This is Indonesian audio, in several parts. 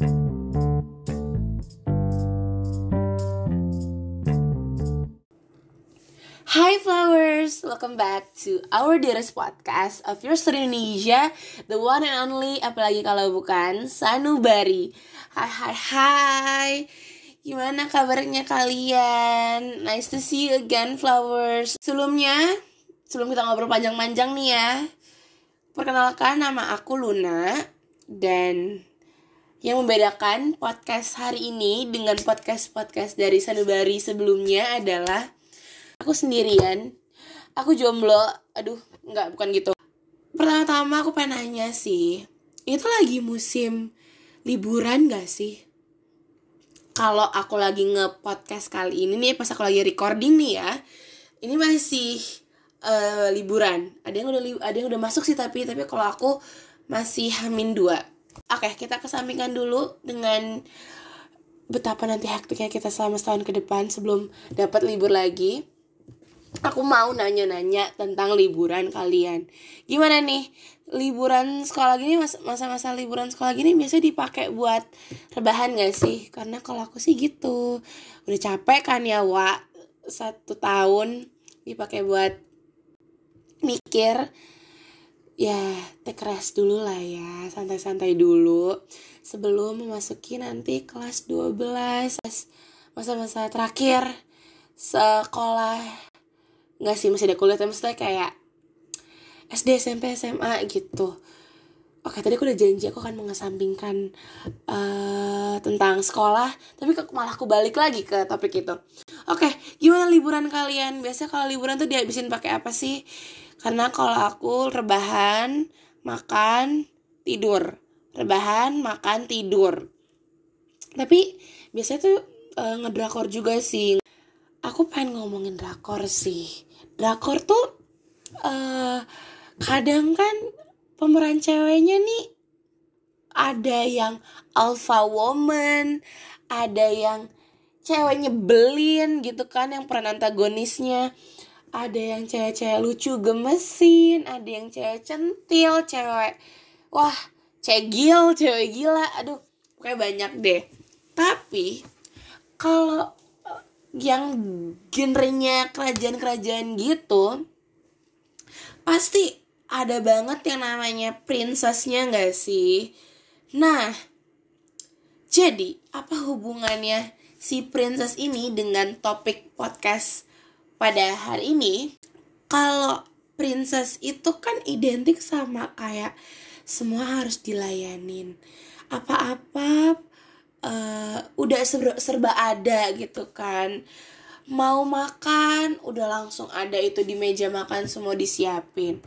Hi flowers, welcome back to our dearest podcast of your Indonesia, the one and only, apalagi kalau bukan Sanubari. Hai hai hai, gimana kabarnya kalian? Nice to see you again flowers. Sebelumnya, sebelum kita ngobrol panjang-panjang nih ya, perkenalkan nama aku Luna dan yang membedakan podcast hari ini dengan podcast-podcast dari Sanubari sebelumnya adalah aku sendirian aku jomblo aduh nggak bukan gitu. Pertama-tama aku pengen nanya sih itu lagi musim liburan gak sih? Kalau aku lagi nge-podcast kali ini nih pas aku lagi recording nih ya ini masih uh, liburan. Ada yang udah ada yang udah masuk sih tapi tapi kalau aku masih hamin dua oke kita kesampingkan dulu dengan betapa nanti hektiknya kita selama setahun ke depan sebelum dapat libur lagi aku mau nanya-nanya tentang liburan kalian. Gimana nih? Liburan sekolah gini masa-masa liburan sekolah gini biasanya dipakai buat rebahan gak sih? Karena kalau aku sih gitu. Udah capek kan ya, Wak. Satu tahun dipakai buat mikir ya take rest dulu lah ya santai-santai dulu sebelum memasuki nanti kelas 12 masa-masa terakhir sekolah. Nggak sih masih ada kuliah tapi maksudnya kayak SD SMP SMA gitu. Oke tadi aku udah janji aku akan mengesampingkan uh, tentang sekolah tapi malah aku balik lagi ke topik itu. Oke gimana liburan kalian? Biasanya kalau liburan tuh dihabisin pakai apa sih karena kalau aku rebahan makan tidur. Rebahan makan tidur. Tapi biasanya tuh uh, ngedrakor juga sih. Aku pengen ngomongin drakor sih. Drakor tuh uh, kadang kan pemeran ceweknya nih ada yang alpha woman, ada yang cewek nyebelin gitu kan yang peran antagonisnya. Ada yang cewek-cewek lucu gemesin, ada yang cewek centil, cewek wah, cegil, cewek gila. Aduh, kayak banyak deh. Tapi kalau yang genrenya kerajaan-kerajaan gitu pasti ada banget yang namanya princessnya gak sih? Nah, jadi apa hubungannya si princess ini dengan topik podcast pada hari ini? Kalau princess itu kan identik sama kayak semua harus dilayanin. Apa-apa uh, udah serba, serba ada gitu kan mau makan udah langsung ada itu di meja makan semua disiapin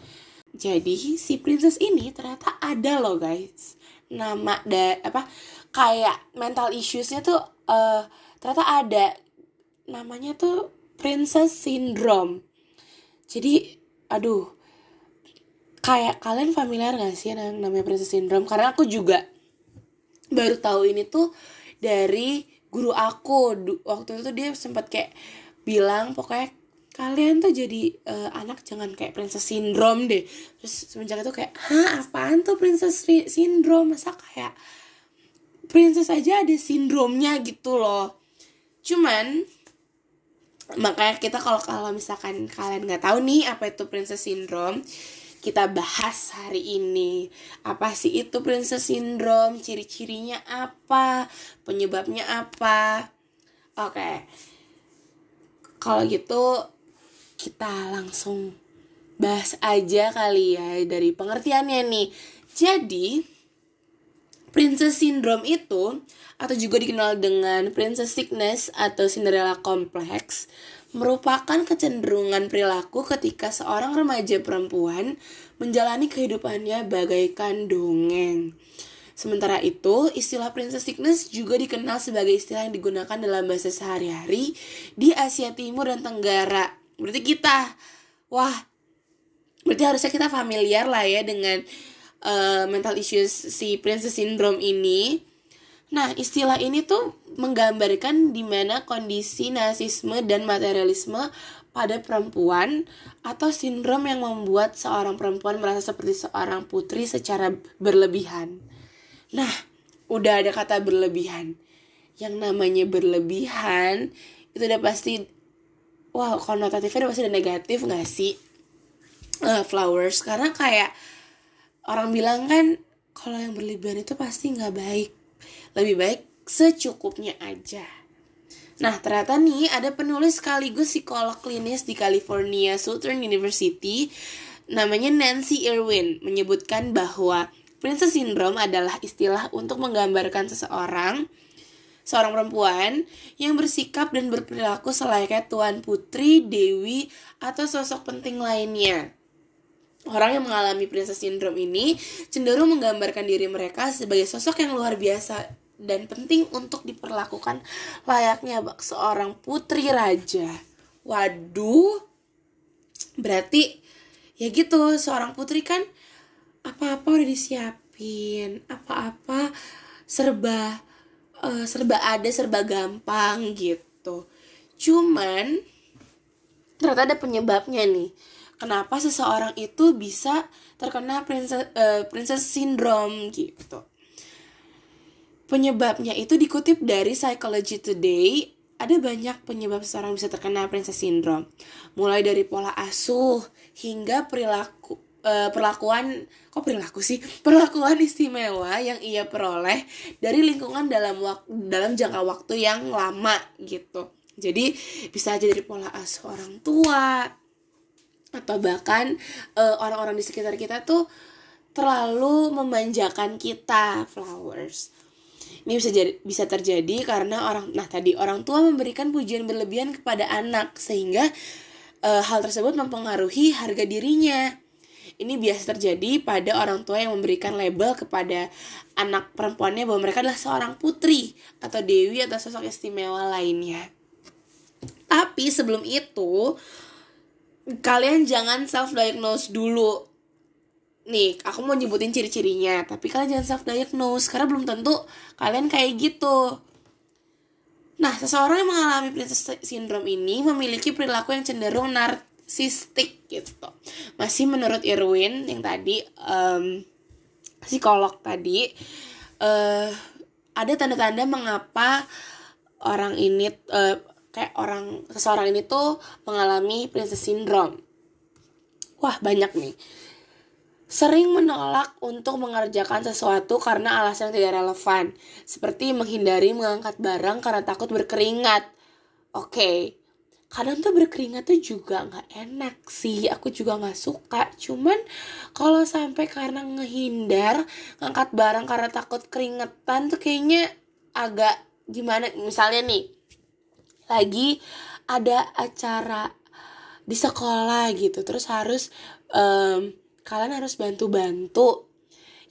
jadi si princess ini ternyata ada loh guys nama da apa kayak mental issuesnya tuh uh, ternyata ada namanya tuh princess syndrome. Jadi aduh kayak kalian familiar gak sih namanya princess syndrome? Karena aku juga baru tahu ini tuh dari guru aku. Waktu itu dia sempat kayak bilang pokoknya kalian tuh jadi uh, anak jangan kayak princess syndrome deh. Terus semenjak itu kayak hah apaan tuh princess syndrome? Masa kayak princess aja ada sindromnya gitu loh. Cuman makanya kita kalau kalau misalkan kalian nggak tahu nih apa itu princess syndrome kita bahas hari ini. Apa sih itu princess syndrome? Ciri-cirinya apa? Penyebabnya apa? Oke. Okay. Kalau gitu kita langsung bahas aja kali ya dari pengertiannya nih. Jadi, princess syndrome itu atau juga dikenal dengan princess sickness atau Cinderella complex merupakan kecenderungan perilaku ketika seorang remaja perempuan menjalani kehidupannya bagaikan dongeng. Sementara itu, istilah princess sickness juga dikenal sebagai istilah yang digunakan dalam bahasa sehari-hari di Asia Timur dan Tenggara. Berarti kita, wah, berarti harusnya kita familiar lah ya dengan uh, mental issues si princess syndrome ini. Nah, istilah ini tuh menggambarkan di mana kondisi nasisme dan materialisme pada perempuan atau sindrom yang membuat seorang perempuan merasa seperti seorang putri secara berlebihan. Nah, udah ada kata berlebihan yang namanya berlebihan itu udah pasti wow konotatifnya udah pasti udah negatif gak sih uh, flowers karena kayak orang bilang kan kalau yang berlebihan itu pasti nggak baik lebih baik secukupnya aja Nah, ternyata nih ada penulis sekaligus psikolog klinis di California Southern University namanya Nancy Irwin menyebutkan bahwa princess syndrome adalah istilah untuk menggambarkan seseorang seorang perempuan yang bersikap dan berperilaku selayaknya tuan putri, dewi, atau sosok penting lainnya. Orang yang mengalami princess syndrome ini cenderung menggambarkan diri mereka sebagai sosok yang luar biasa dan penting untuk diperlakukan layaknya seorang putri raja. Waduh, berarti ya gitu seorang putri kan apa-apa udah disiapin, apa-apa serba uh, serba ada serba gampang gitu cuman ternyata ada penyebabnya nih kenapa seseorang itu bisa terkena princess uh, princess syndrome gitu. Penyebabnya itu dikutip dari Psychology Today ada banyak penyebab seseorang bisa terkena princess syndrome. Mulai dari pola asuh hingga perilaku uh, perlakuan kok perilaku sih? Perlakuan istimewa yang ia peroleh dari lingkungan dalam waktu dalam jangka waktu yang lama gitu. Jadi bisa aja dari pola asuh orang tua atau bahkan uh, orang-orang di sekitar kita tuh terlalu memanjakan kita flowers ini bisa jadi bisa terjadi karena orang nah tadi orang tua memberikan pujian berlebihan kepada anak sehingga uh, hal tersebut mempengaruhi harga dirinya ini biasa terjadi pada orang tua yang memberikan label kepada anak perempuannya bahwa mereka adalah seorang putri atau dewi atau sosok istimewa lainnya. Tapi sebelum itu, kalian jangan self diagnose dulu. Nih, aku mau nyebutin ciri-cirinya, tapi kalian jangan self diagnose karena belum tentu kalian kayak gitu. Nah, seseorang yang mengalami princess syndrome ini memiliki perilaku yang cenderung nar narsistik gitu masih menurut Irwin yang tadi um, psikolog tadi uh, ada tanda-tanda mengapa orang ini uh, kayak orang seseorang ini tuh mengalami princess syndrome. Wah banyak nih. Sering menolak untuk mengerjakan sesuatu karena alasan yang tidak relevan, seperti menghindari mengangkat barang karena takut berkeringat. Oke, okay, kadang tuh berkeringat tuh juga nggak enak sih. Aku juga nggak suka. Cuman kalau sampai karena ngehindar ngangkat barang karena takut keringetan tuh kayaknya agak gimana? Misalnya nih lagi ada acara di sekolah gitu terus harus um, kalian harus bantu-bantu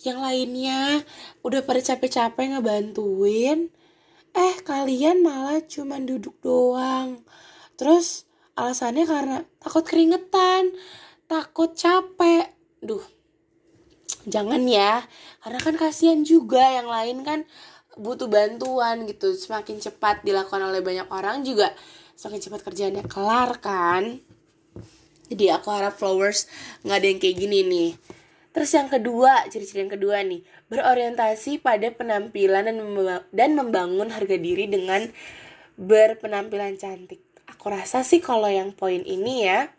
yang lainnya udah pada capek-capek ngebantuin eh kalian malah cuman duduk doang Terus alasannya karena takut keringetan, takut capek. Duh, jangan ya. Karena kan kasihan juga yang lain kan butuh bantuan gitu. Semakin cepat dilakukan oleh banyak orang juga semakin cepat kerjaannya kelar kan. Jadi aku harap flowers nggak ada yang kayak gini nih. Terus yang kedua, ciri-ciri yang kedua nih, berorientasi pada penampilan dan membangun harga diri dengan berpenampilan cantik aku rasa sih kalau yang poin ini ya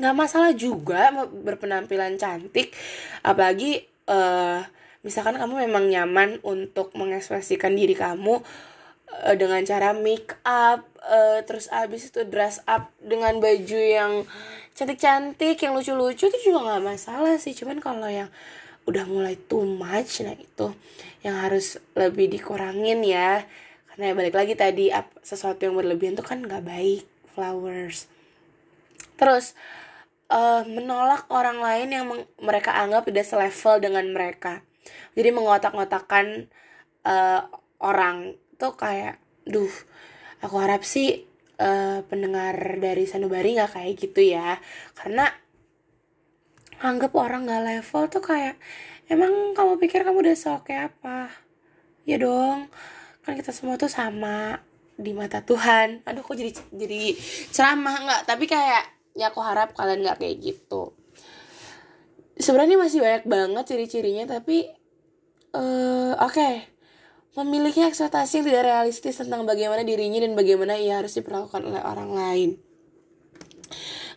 nggak masalah juga berpenampilan cantik apalagi uh, misalkan kamu memang nyaman untuk mengekspresikan diri kamu uh, dengan cara make up uh, terus abis itu dress up dengan baju yang cantik-cantik yang lucu-lucu itu juga nggak masalah sih. Cuman kalau yang udah mulai too much nah itu yang harus lebih dikurangin ya. Karena ya balik lagi tadi sesuatu yang berlebihan tuh kan nggak baik flowers. Terus uh, menolak orang lain yang mereka anggap tidak selevel dengan mereka jadi mengotak-ngotakan uh, orang tuh kayak duh aku harap sih uh, pendengar dari sanubari nggak kayak gitu ya. Karena anggap orang nggak level tuh kayak emang kamu pikir kamu udah seoke apa? Ya dong kan kita semua tuh sama di mata Tuhan. Aduh kok jadi jadi ceramah nggak. Tapi kayak ya aku harap kalian nggak kayak gitu sebenarnya masih banyak banget ciri-cirinya tapi uh, oke. Okay. memiliki ekspektasi yang tidak realistis tentang bagaimana dirinya dan bagaimana ia harus diperlakukan oleh orang lain.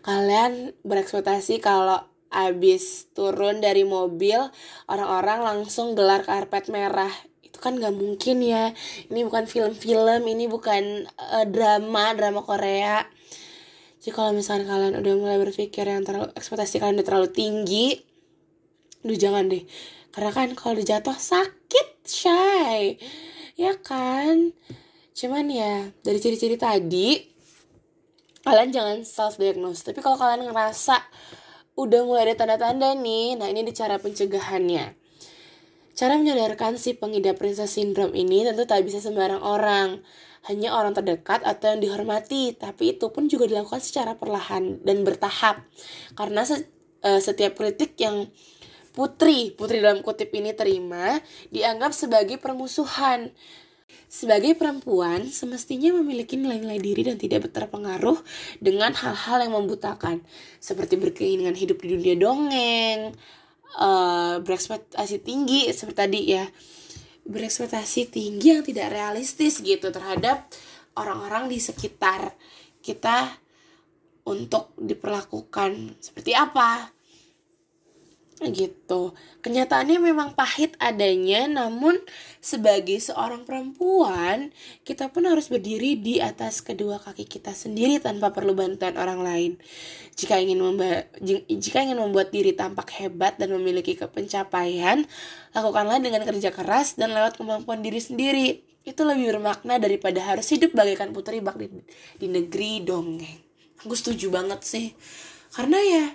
Kalian berekspektasi kalau abis turun dari mobil orang-orang langsung gelar karpet merah. Itu kan gak mungkin ya. Ini bukan film-film ini bukan uh, drama drama Korea. Jadi kalau misalnya kalian udah mulai berpikir yang terlalu ekspektasi kalian udah terlalu tinggi Duh jangan deh. Karena kan kalau dijatuh sakit shy Ya kan? Cuman ya dari ciri-ciri tadi Kalian jangan self diagnose Tapi kalau kalian ngerasa Udah mulai ada tanda-tanda nih Nah ini cara pencegahannya. Cara menyadarkan si pengidap princess syndrome ini tentu tak bisa sembarang orang. Hanya orang terdekat atau yang dihormati, tapi itu pun juga dilakukan secara perlahan dan bertahap. Karena eh, setiap kritik yang putri, putri dalam kutip ini terima, dianggap sebagai permusuhan. Sebagai perempuan, semestinya memiliki nilai-nilai diri dan tidak terpengaruh dengan hal-hal yang membutakan, seperti berkeinginan hidup di dunia dongeng, uh, berekspektasi tinggi seperti tadi ya, berekspektasi tinggi yang tidak realistis gitu terhadap orang-orang di sekitar kita untuk diperlakukan seperti apa gitu. Kenyataannya memang pahit adanya namun sebagai seorang perempuan kita pun harus berdiri di atas kedua kaki kita sendiri tanpa perlu bantuan orang lain. Jika ingin memba jika ingin membuat diri tampak hebat dan memiliki pencapaian lakukanlah dengan kerja keras dan lewat kemampuan diri sendiri. Itu lebih bermakna daripada harus hidup bagaikan putri bak di, di negeri dongeng. Aku setuju banget sih. Karena ya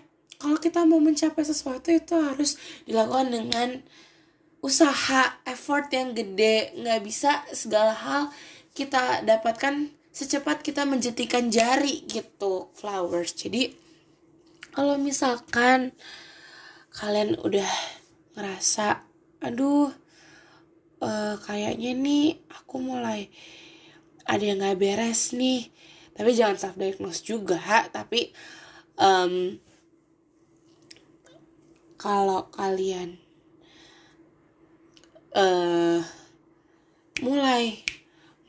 kalau kita mau mencapai sesuatu itu harus dilakukan dengan usaha effort yang gede. Nggak bisa segala hal kita dapatkan secepat kita menjetikan jari gitu flowers. Jadi kalau misalkan kalian udah ngerasa aduh uh, kayaknya nih aku mulai ada yang nggak beres nih. Tapi jangan self diagnose juga tapi um, kalau kalian uh, mulai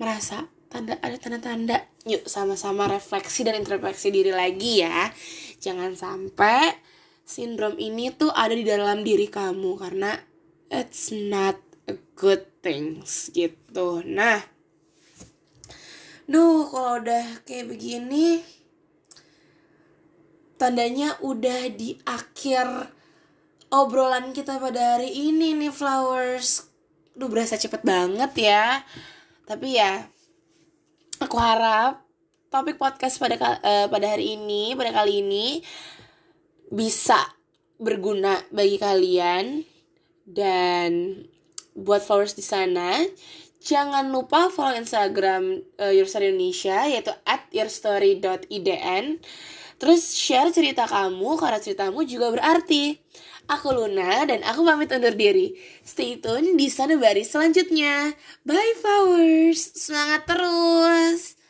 merasa tanda ada tanda-tanda yuk sama-sama refleksi dan introspeksi diri lagi ya. Jangan sampai sindrom ini tuh ada di dalam diri kamu karena it's not a good things gitu. Nah duh kalau udah kayak begini tandanya udah di akhir obrolan kita pada hari ini nih flowers. Duh berasa cepet banget ya. Tapi ya Aku harap topik podcast pada uh, pada hari ini pada kali ini bisa berguna bagi kalian. Dan buat followers di sana jangan lupa follow Instagram uh, Your Story Indonesia yaitu at yourstory.idn terus share cerita kamu karena ceritamu juga berarti Aku Luna dan aku pamit undur diri. Stay tune di Sanubari selanjutnya. Bye flowers, semangat terus.